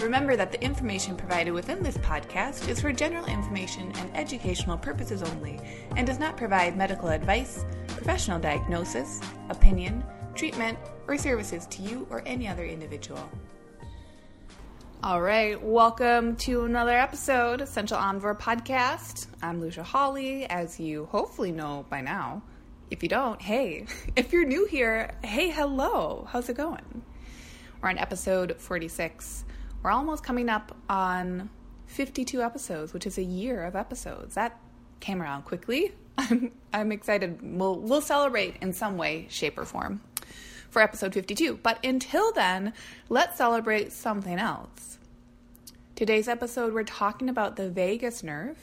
Remember that the information provided within this podcast is for general information and educational purposes only and does not provide medical advice, professional diagnosis, opinion, treatment, or services to you or any other individual. All right, welcome to another episode, of Essential Omnivore Podcast. I'm Lucia Hawley, as you hopefully know by now. If you don't, hey. If you're new here, hey, hello. How's it going? We're on episode 46. We're almost coming up on 52 episodes, which is a year of episodes. That came around quickly. I'm, I'm excited. We'll, we'll celebrate in some way, shape, or form for episode 52. But until then, let's celebrate something else. Today's episode, we're talking about the vagus nerve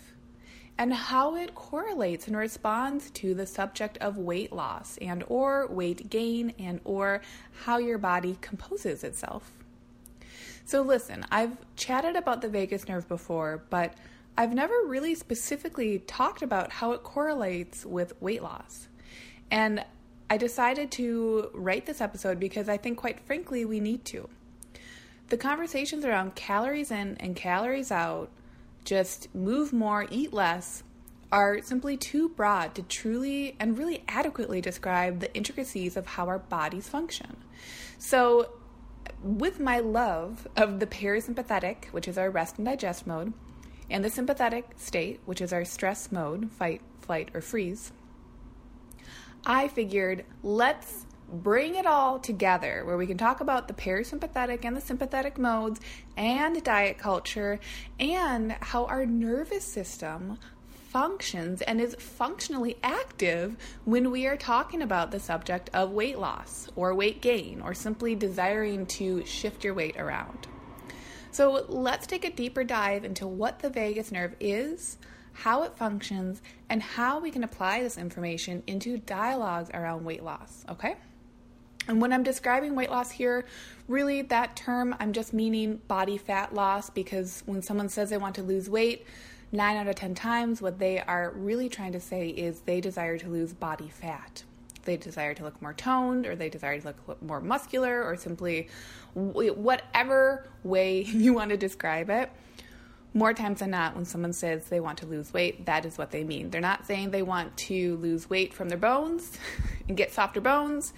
and how it correlates and responds to the subject of weight loss and or weight gain and or how your body composes itself. So, listen, I've chatted about the vagus nerve before, but I've never really specifically talked about how it correlates with weight loss. And I decided to write this episode because I think, quite frankly, we need to. The conversations around calories in and calories out, just move more, eat less, are simply too broad to truly and really adequately describe the intricacies of how our bodies function. So, with my love of the parasympathetic, which is our rest and digest mode, and the sympathetic state, which is our stress mode, fight, flight, or freeze, I figured let's bring it all together where we can talk about the parasympathetic and the sympathetic modes and diet culture and how our nervous system functions and is functionally active when we are talking about the subject of weight loss or weight gain or simply desiring to shift your weight around. So, let's take a deeper dive into what the vagus nerve is, how it functions, and how we can apply this information into dialogues around weight loss, okay? And when I'm describing weight loss here, really that term I'm just meaning body fat loss because when someone says they want to lose weight, nine out of 10 times, what they are really trying to say is they desire to lose body fat. They desire to look more toned, or they desire to look more muscular, or simply whatever way you want to describe it. More times than not, when someone says they want to lose weight, that is what they mean. They're not saying they want to lose weight from their bones and get softer bones.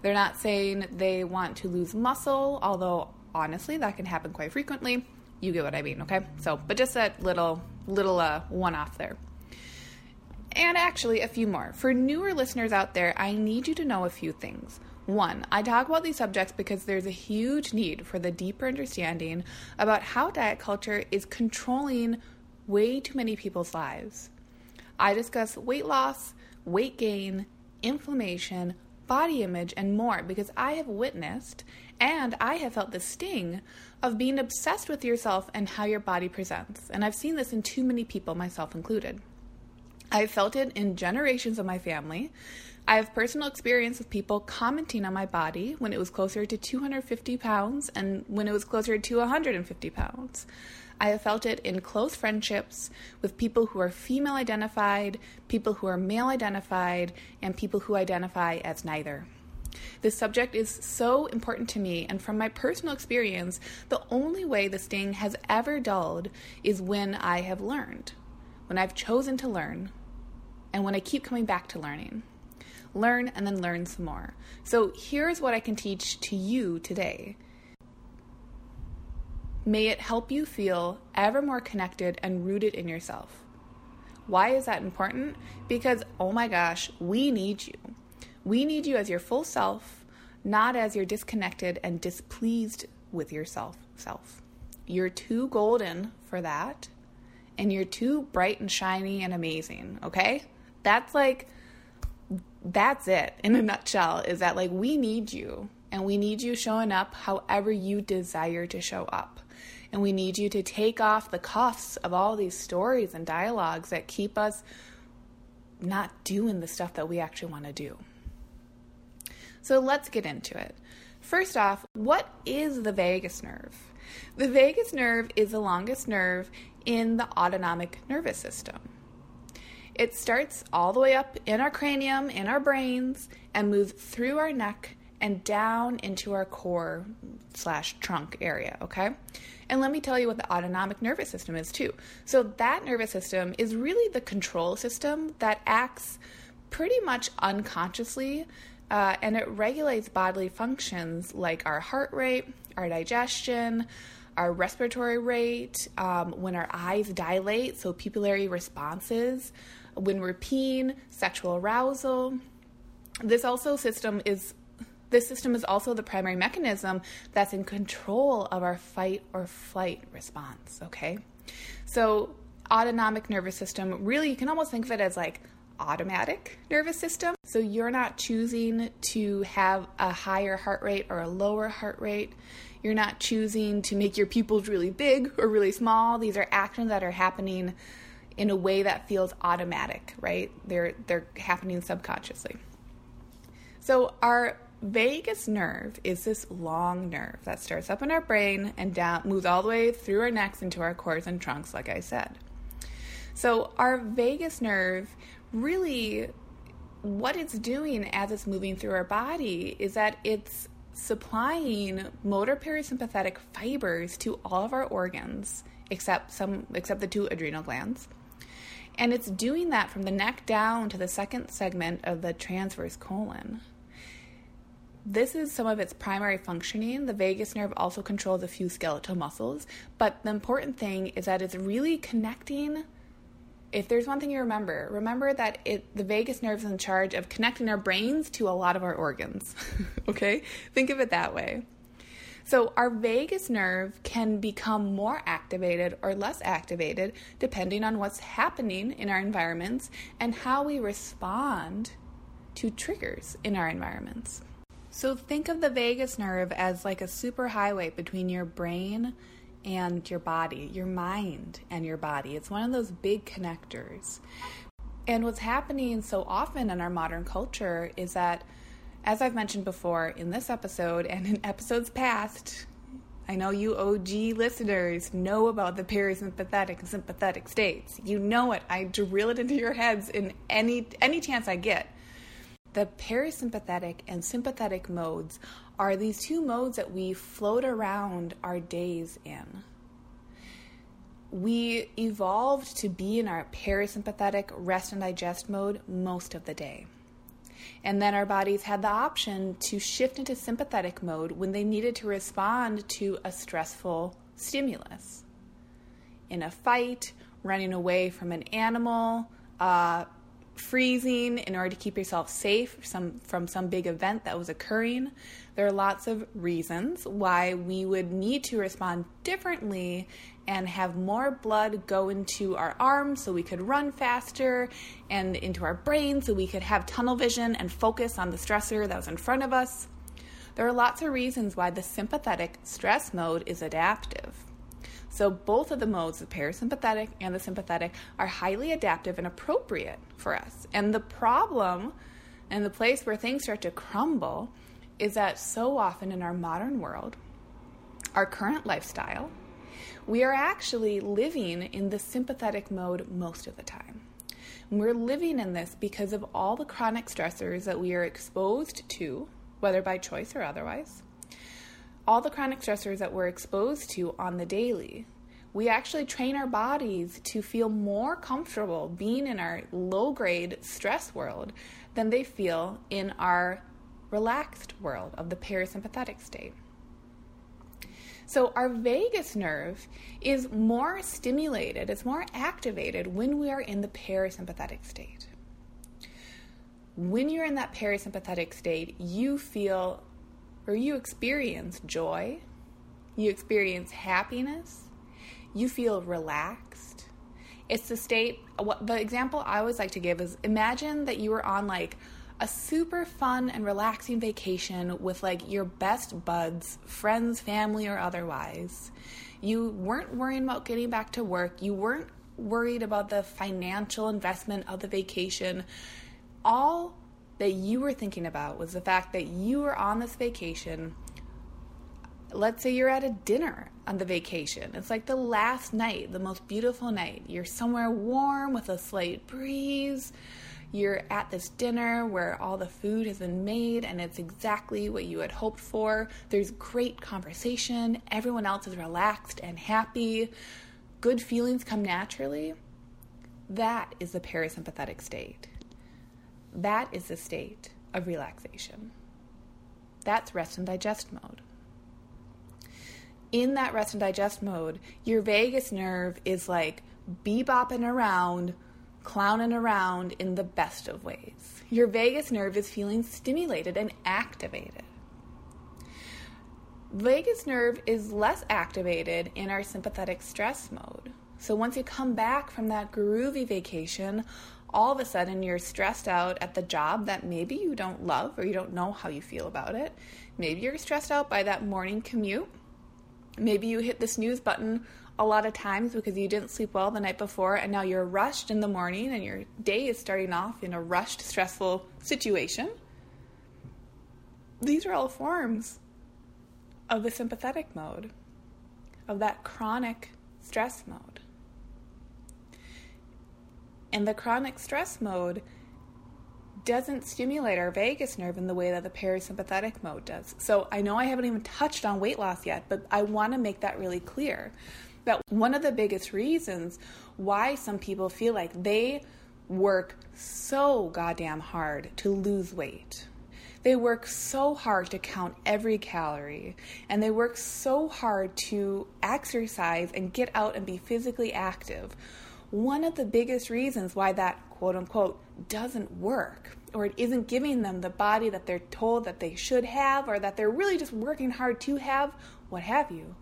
They're not saying they want to lose muscle, although honestly, that can happen quite frequently. You get what I mean, okay? So, but just that little little uh, one off there. And actually, a few more. For newer listeners out there, I need you to know a few things. One, I talk about these subjects because there's a huge need for the deeper understanding about how diet culture is controlling way too many people's lives. I discuss weight loss, weight gain, inflammation, body image, and more because I have witnessed and I have felt the sting of being obsessed with yourself and how your body presents. And I've seen this in too many people, myself included. I've felt it in generations of my family. I have personal experience with people commenting on my body when it was closer to 250 pounds and when it was closer to 150 pounds. I have felt it in close friendships with people who are female identified, people who are male identified, and people who identify as neither. This subject is so important to me, and from my personal experience, the only way the sting has ever dulled is when I have learned, when I've chosen to learn, and when I keep coming back to learning. Learn and then learn some more. So here's what I can teach to you today. May it help you feel ever more connected and rooted in yourself. Why is that important? Because, oh my gosh, we need you. We need you as your full self, not as your disconnected and displeased with yourself self. You're too golden for that, and you're too bright and shiny and amazing, okay? That's like that's it in a nutshell is that like we need you and we need you showing up however you desire to show up. And we need you to take off the cuffs of all these stories and dialogues that keep us not doing the stuff that we actually want to do. So let's get into it. First off, what is the vagus nerve? The vagus nerve is the longest nerve in the autonomic nervous system. It starts all the way up in our cranium, in our brains, and moves through our neck and down into our core slash trunk area, okay? And let me tell you what the autonomic nervous system is too. So, that nervous system is really the control system that acts pretty much unconsciously uh, and it regulates bodily functions like our heart rate, our digestion, our respiratory rate, um, when our eyes dilate, so pupillary responses, when we're peeing, sexual arousal. This also system is this system is also the primary mechanism that's in control of our fight or flight response, okay? So, autonomic nervous system, really, you can almost think of it as like automatic nervous system. So, you're not choosing to have a higher heart rate or a lower heart rate. You're not choosing to make your pupils really big or really small. These are actions that are happening in a way that feels automatic, right? They're they're happening subconsciously. So our vagus nerve is this long nerve that starts up in our brain and down moves all the way through our necks into our cores and trunks like I said. So our vagus nerve really what it's doing as it's moving through our body is that it's supplying motor parasympathetic fibers to all of our organs except some except the two adrenal glands. And it's doing that from the neck down to the second segment of the transverse colon. This is some of its primary functioning. The vagus nerve also controls a few skeletal muscles, but the important thing is that it's really connecting if there's one thing you remember, remember that it the vagus nerve is in charge of connecting our brains to a lot of our organs. okay? Think of it that way. So, our vagus nerve can become more activated or less activated depending on what's happening in our environments and how we respond to triggers in our environments. So, think of the vagus nerve as like a superhighway between your brain and your body, your mind and your body. It's one of those big connectors. And what's happening so often in our modern culture is that, as I've mentioned before in this episode and in episodes past, I know you OG listeners know about the parasympathetic and sympathetic states. You know it. I drill it into your heads in any any chance I get. The parasympathetic and sympathetic modes are these two modes that we float around our days in. We evolved to be in our parasympathetic rest and digest mode most of the day. And then our bodies had the option to shift into sympathetic mode when they needed to respond to a stressful stimulus. In a fight, running away from an animal, uh, freezing in order to keep yourself safe from some big event that was occurring. There are lots of reasons why we would need to respond differently and have more blood go into our arms so we could run faster and into our brain so we could have tunnel vision and focus on the stressor that was in front of us. There are lots of reasons why the sympathetic stress mode is adaptive. So, both of the modes, the parasympathetic and the sympathetic, are highly adaptive and appropriate for us. And the problem and the place where things start to crumble is that so often in our modern world, our current lifestyle, we are actually living in the sympathetic mode most of the time. We're living in this because of all the chronic stressors that we are exposed to, whether by choice or otherwise all the chronic stressors that we're exposed to on the daily, we actually train our bodies to feel more comfortable being in our low grade stress world than they feel in our relaxed world of the parasympathetic state. So, our vagus nerve is more stimulated, it's more activated when we are in the parasympathetic state. When you're in that parasympathetic state, you feel or you experience joy, you experience happiness, you feel relaxed. It's the state, what the example I always like to give is imagine that you were on like a super fun and relaxing vacation with like your best buds, friends, family, or otherwise. You weren't worrying about getting back to work. You weren't worried about the financial investment of the vacation. All that you were thinking about was the fact that you were on this vacation. Let's say you're at a dinner on the vacation. It's like the last night, the most beautiful night. You're somewhere warm with a slight breeze. You're at this dinner where all the food has been made and it's exactly what you had hoped for. There's great conversation. Everyone else is relaxed and happy. Good feelings come naturally. That is the parasympathetic state. That is the state of relaxation. That's rest and digest mode. In that rest and digest mode, your vagus nerve is like bebopping around, clowning around in the best of ways. Your vagus nerve is feeling stimulated and activated. Vagus nerve is less activated in our sympathetic stress mode. So once you come back from that groovy vacation, all of a sudden you're stressed out at the job that maybe you don't love or you don't know how you feel about it. Maybe you're stressed out by that morning commute. Maybe you hit the snooze button a lot of times because you didn't sleep well the night before and now you're rushed in the morning and your day is starting off in a rushed, stressful situation. These are all forms of the sympathetic mode, of that chronic stress mode. And the chronic stress mode doesn't stimulate our vagus nerve in the way that the parasympathetic mode does. So I know I haven't even touched on weight loss yet, but I want to make that really clear. That one of the biggest reasons why some people feel like they work so goddamn hard to lose weight. They work so hard to count every calorie, and they work so hard to exercise and get out and be physically active one of the biggest reasons why that quote unquote doesn't work or it isn't giving them the body that they're told that they should have or that they're really just working hard to have, what have you.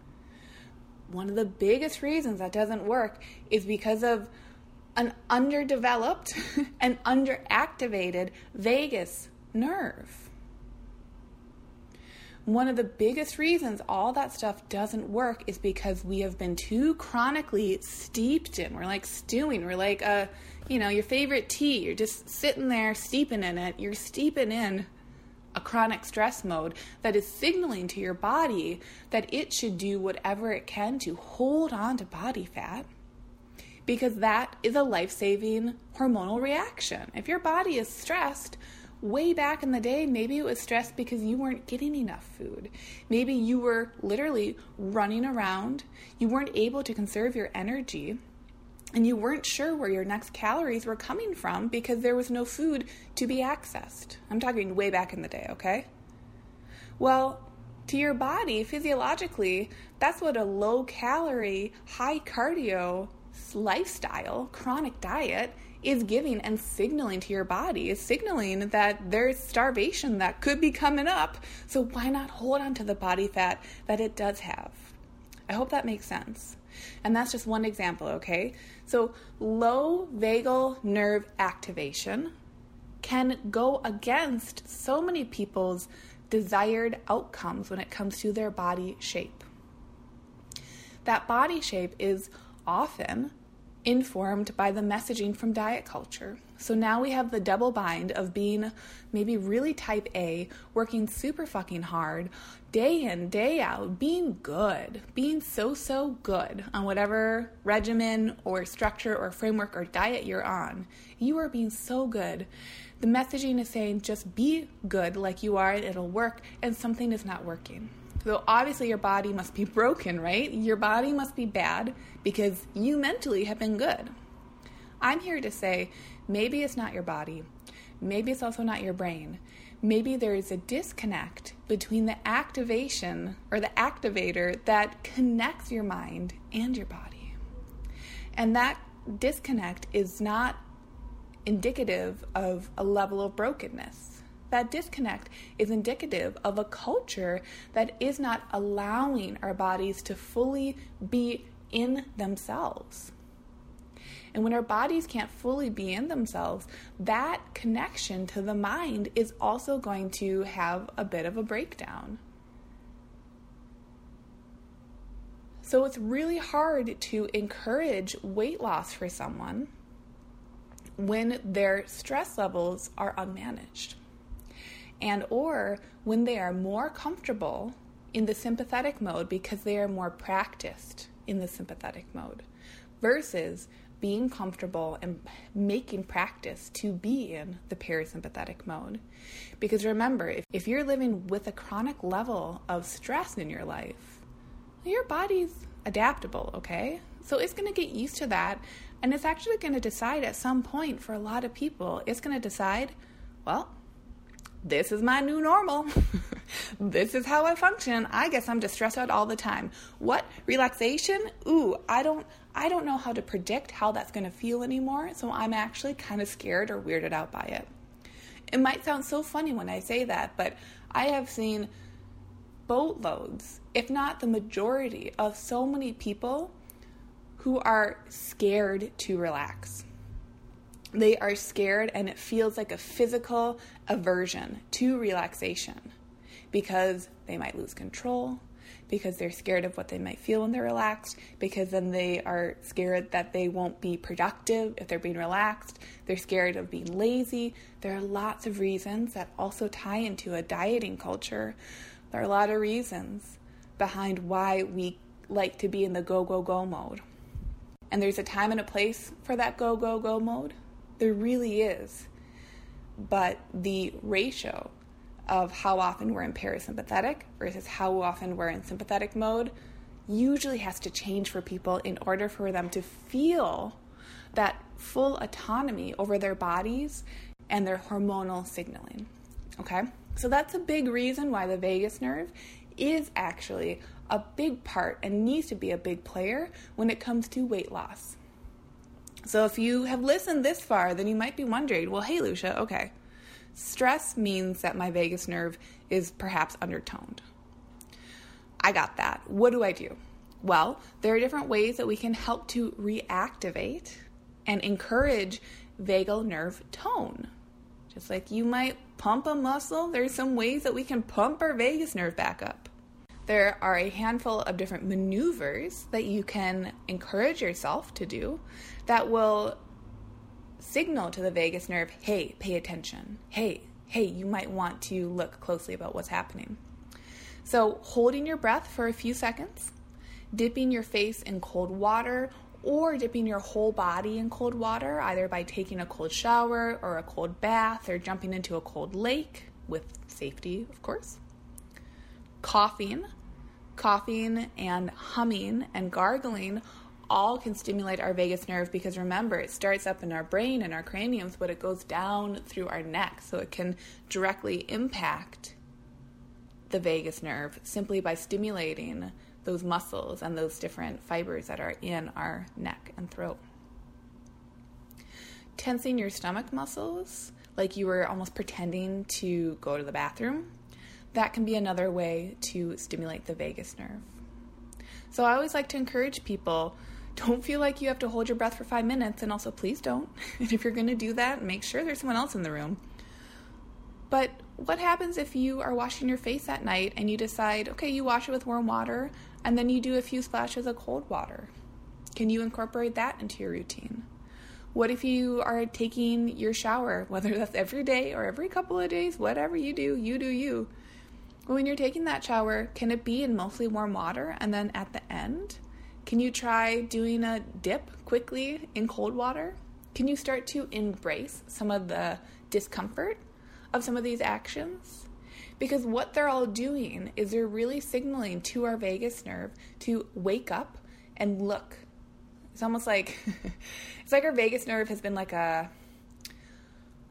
One of the biggest reasons that doesn't work is because of an underdeveloped and underactivated vagus nerve one of the biggest reasons all that stuff doesn't work is because we have been too chronically steeped in. We're like stewing. We're like, uh, you know, your favorite tea. You're just sitting there steeping in it. You're steeping in a chronic stress mode that is signaling to your body that it should do whatever it can to hold on to body fat because that is a life saving hormonal reaction. If your body is stressed, way back in the day, maybe it was stress because you weren't getting enough food. Maybe you were literally running around, you weren't able to conserve your energy, and you weren't sure where your next calories were coming from because there was no food to be accessed. I'm talking way back in the day, okay? Well, to your body, physiologically, that's what a low calorie, high cardio lifestyle, chronic diet is giving and signaling to your body, is signaling that there's starvation that could be coming up. So why not hold on to the body fat that it does have? I hope that makes sense. And that's just one example, okay? So low vagal nerve activation can go against so many people's desired outcomes when it comes to their body shape. That body shape is often informed by the messaging from diet culture. So now we have the double bind of being maybe really type A, working super fucking hard, day in, day out, being good, being so, so good on whatever regimen or structure or framework or diet you're on. You are being so good. The messaging is saying just be good like you are and it'll work, and something is not working. So obviously your body must be broken, right? Your body must be bad because you mentally have been good. I'm here to say maybe it's not your body. Maybe it's also not your brain. Maybe there is a disconnect between the activation or the activator that connects your mind and your body. And that disconnect is not indicative of a level of brokenness that disconnect is indicative of a culture that is not allowing our bodies to fully be in themselves. And when our bodies can't fully be in themselves, that connection to the mind is also going to have a bit of a breakdown. So it's really hard to encourage weight loss for someone when their stress levels are unmanaged and or when they are more comfortable in the sympathetic mode because they are more practiced in the sympathetic mode versus being comfortable and making practice to be in the parasympathetic mode. Because remember, if, if you're living with a chronic level of stress in your life, your body's adaptable, okay? So it's going to get used to that. And it's actually going to decide at some point for a lot of people, it's going to decide, well, this is my new normal. this is how I function. I guess I'm just stressed out all the time. What? Relaxation? Ooh, I don't I don't know how to predict how that's going to feel anymore, so I'm actually kind of scared or weirded out by it. It might sound so funny when I say that, but I have seen boatloads, if not the majority, of so many people who are scared to relax. They are scared, and it feels like a physical aversion to relaxation because they might lose control, because they're scared of what they might feel when they're relaxed, because then they are scared that they won't be productive if they're being relaxed, they're scared of being lazy. There are lots of reasons that also tie into a dieting culture. There are a lot of reasons behind why we like to be in the go, go, go mode. And there's a time and a place for that go, go, go mode. There really is. But the ratio of how often we're in parasympathetic versus how often we're in sympathetic mode usually has to change for people in order for them to feel that full autonomy over their bodies and their hormonal signaling. Okay? So that's a big reason why the vagus nerve is actually a big part and needs to be a big player when it comes to weight loss. So if you have listened this far, then you might be wondering, well, hey, Lucia, okay, stress means that my vagus nerve is perhaps undertoned. I got that. What do I do? Well, there are different ways that we can help to reactivate and encourage vagal nerve tone. Just like you might pump a muscle, there's some ways that we can pump our vagus nerve back up. There are a handful of different maneuvers that you can encourage yourself to do that will signal to the vagus nerve hey, pay attention. Hey, hey, you might want to look closely about what's happening. So, holding your breath for a few seconds, dipping your face in cold water, or dipping your whole body in cold water, either by taking a cold shower or a cold bath or jumping into a cold lake with safety, of course coughing, coughing and humming and gargling all can stimulate our vagus nerve because remember, it starts up in our brain and our craniums, but it goes down through our neck. So it can directly impact the vagus nerve simply by stimulating those muscles and those different fibers that are in our neck and throat. Tensing your stomach muscles, like you were almost pretending to go to the bathroom, that can be another way to stimulate the vagus nerve. So I always like to encourage people don't feel like you have to hold your breath for five minutes, and also please don't. And if you're going to do that, make sure there's someone else in the room. But what happens if you are washing your face at night and you decide, okay, you wash it with warm water and then you do a few splashes of cold water? Can you incorporate that into your routine? What if you are taking your shower, whether that's every day or every couple of days, whatever you do, you do you when you're taking that shower, can it be in mostly warm water? And then at the end, can you try doing a dip quickly in cold water? Can you start to embrace some of the discomfort of some of these actions? Because what they're all doing is they're really signaling to our vagus nerve to wake up and look. It's almost like it's like our vagus nerve has been like a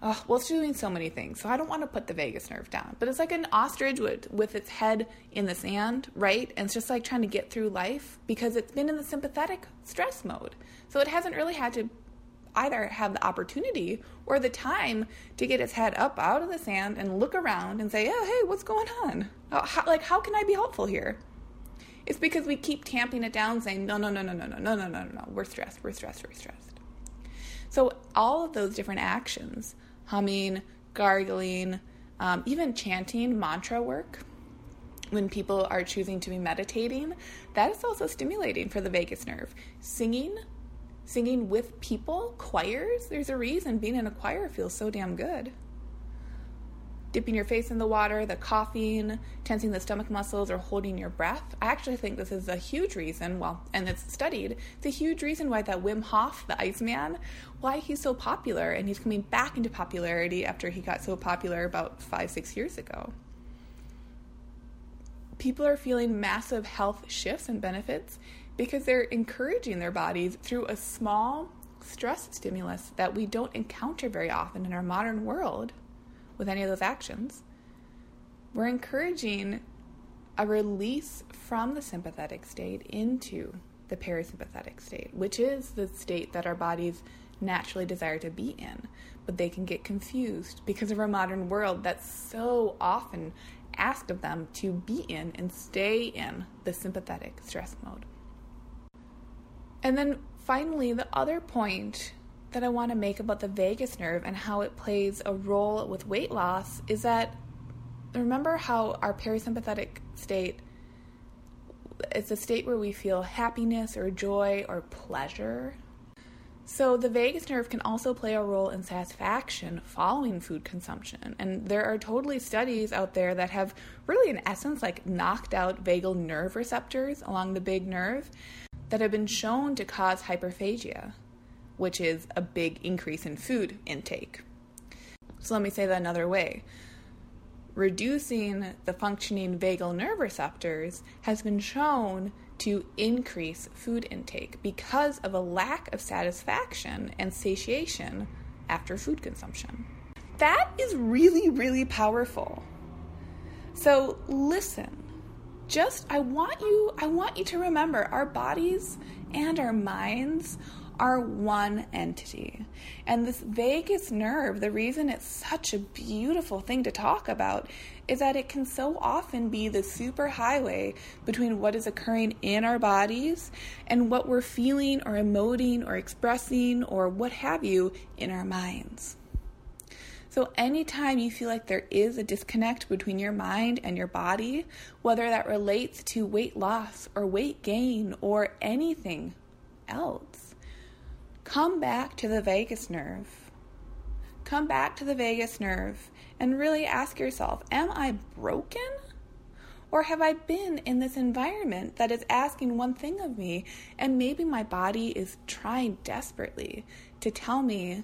Oh, well, it's doing so many things. So I don't want to put the vagus nerve down. But it's like an ostrich with, with its head in the sand, right? And it's just like trying to get through life because it's been in the sympathetic stress mode. So it hasn't really had to either have the opportunity or the time to get its head up out of the sand and look around and say, oh, hey, what's going on? Oh, how, like, how can I be helpful here? It's because we keep tamping it down, saying, no, no, no, no, no, no, no, no, no, no, we're stressed, we're stressed, we're stressed. So all of those different actions humming, gargling, um, even chanting mantra work when people are choosing to be meditating, that is also stimulating for the vagus nerve. Singing, singing with people, choirs, there's a reason being in a choir feels so damn good. Dipping your face in the water, the coughing, tensing the stomach muscles, or holding your breath. I actually think this is a huge reason, well, and it's studied, it's a huge reason why that Wim Hof, the Iceman, why he's so popular, and he's coming back into popularity after he got so popular about five, six years ago people are feeling massive health shifts and benefits because they're encouraging their bodies through a small stress stimulus that we don't encounter very often in our modern world with any of those actions. We're encouraging a release from the sympathetic state into the parasympathetic state, which is the state that our bodies naturally desire to be in. But they can get confused because of our modern world that's so often asked of them to be in and stay in the sympathetic stress mode. And then finally, the other point that I want to make about the vagus nerve and how it plays a role with weight loss is that remember how our parasympathetic state it's a state where we feel happiness or joy or pleasure so, the vagus nerve can also play a role in satisfaction following food consumption. And there are totally studies out there that have really, in essence, like knocked out vagal nerve receptors along the big nerve that have been shown to cause hyperphagia, which is a big increase in food intake. So, let me say that another way. Reducing the functioning vagal nerve receptors has been shown to increase food intake because of a lack of satisfaction and satiation after food consumption. That is really, really powerful. So listen. Just I want you I want you to remember our bodies and our minds are one entity. And this vagus nerve, the reason it's such a beautiful thing to talk about is that it can so often be the super highway between what is occurring in our bodies and what we're feeling or emoting or expressing or what have you in our minds. So, anytime you feel like there is a disconnect between your mind and your body, whether that relates to weight loss or weight gain or anything else, come back to the vagus nerve. Come back to the vagus nerve and really ask yourself Am I broken? Or have I been in this environment that is asking one thing of me, and maybe my body is trying desperately to tell me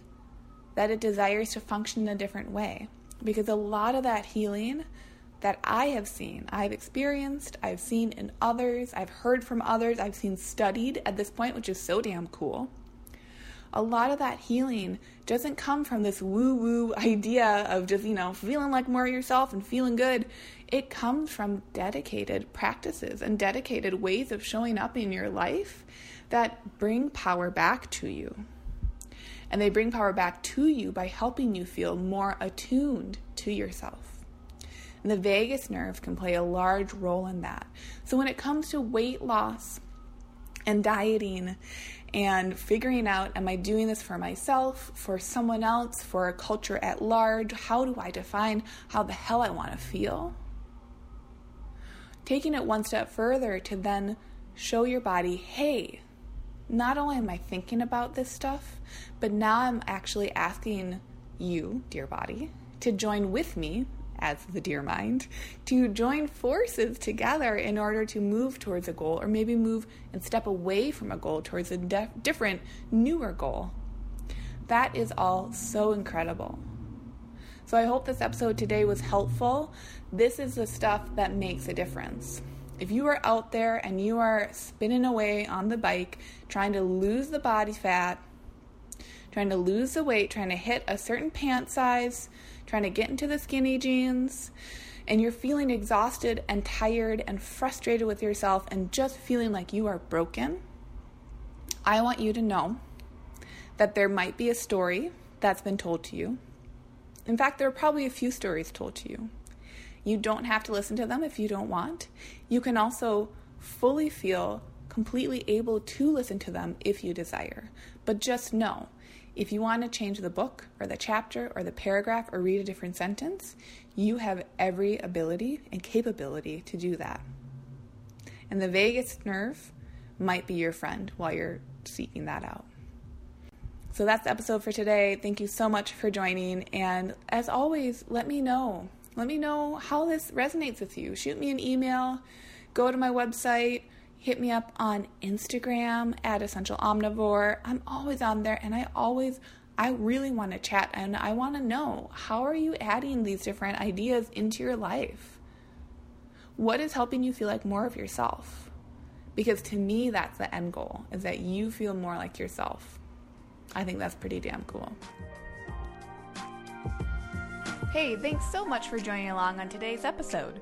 that it desires to function in a different way? Because a lot of that healing that I have seen, I've experienced, I've seen in others, I've heard from others, I've seen studied at this point, which is so damn cool a lot of that healing doesn't come from this woo woo idea of just, you know, feeling like more yourself and feeling good. It comes from dedicated practices and dedicated ways of showing up in your life that bring power back to you. And they bring power back to you by helping you feel more attuned to yourself. And the vagus nerve can play a large role in that. So when it comes to weight loss and dieting and figuring out am I doing this for myself, for someone else, for a culture at large? How do I define how the hell I want to feel? Taking it one step further to then show your body, hey, not only am I thinking about this stuff, but now I'm actually asking you, dear body, to join with me as the dear mind, to join forces together in order to move towards a goal or maybe move and step away from a goal towards a de- different, newer goal. That is all so incredible. So I hope this episode today was helpful. This is the stuff that makes a difference. If you are out there and you are spinning away on the bike, trying to lose the body fat, trying to lose the weight, trying to hit a certain pant size, trying to get into the skinny jeans, and you're feeling exhausted and tired and frustrated with yourself and just feeling like you are broken, I want you to know that there might be a story that's been told to you. In fact, there are probably a few stories told to you. You don't have to listen to them if you don't want. You can also fully feel completely able to listen to them if you desire. But just know if you want to change the book or the chapter or the paragraph or read a different sentence, you have every ability and capability to do that. And the vagus nerve might be your friend while you're seeking that out. So that's the episode for today. Thank you so much for joining. And as always, let me know. Let me know how this resonates with you. Shoot me an email, go to my website, hit me up on Instagram at Essential Omnivore. I'm always on there and I always I really want to chat and I want to know how are you adding these different ideas into your life? What is helping you feel like more of yourself? Because to me that's the end goal is that you feel more like yourself. I think that's pretty damn cool. Hey, thanks so much for joining along on today's episode.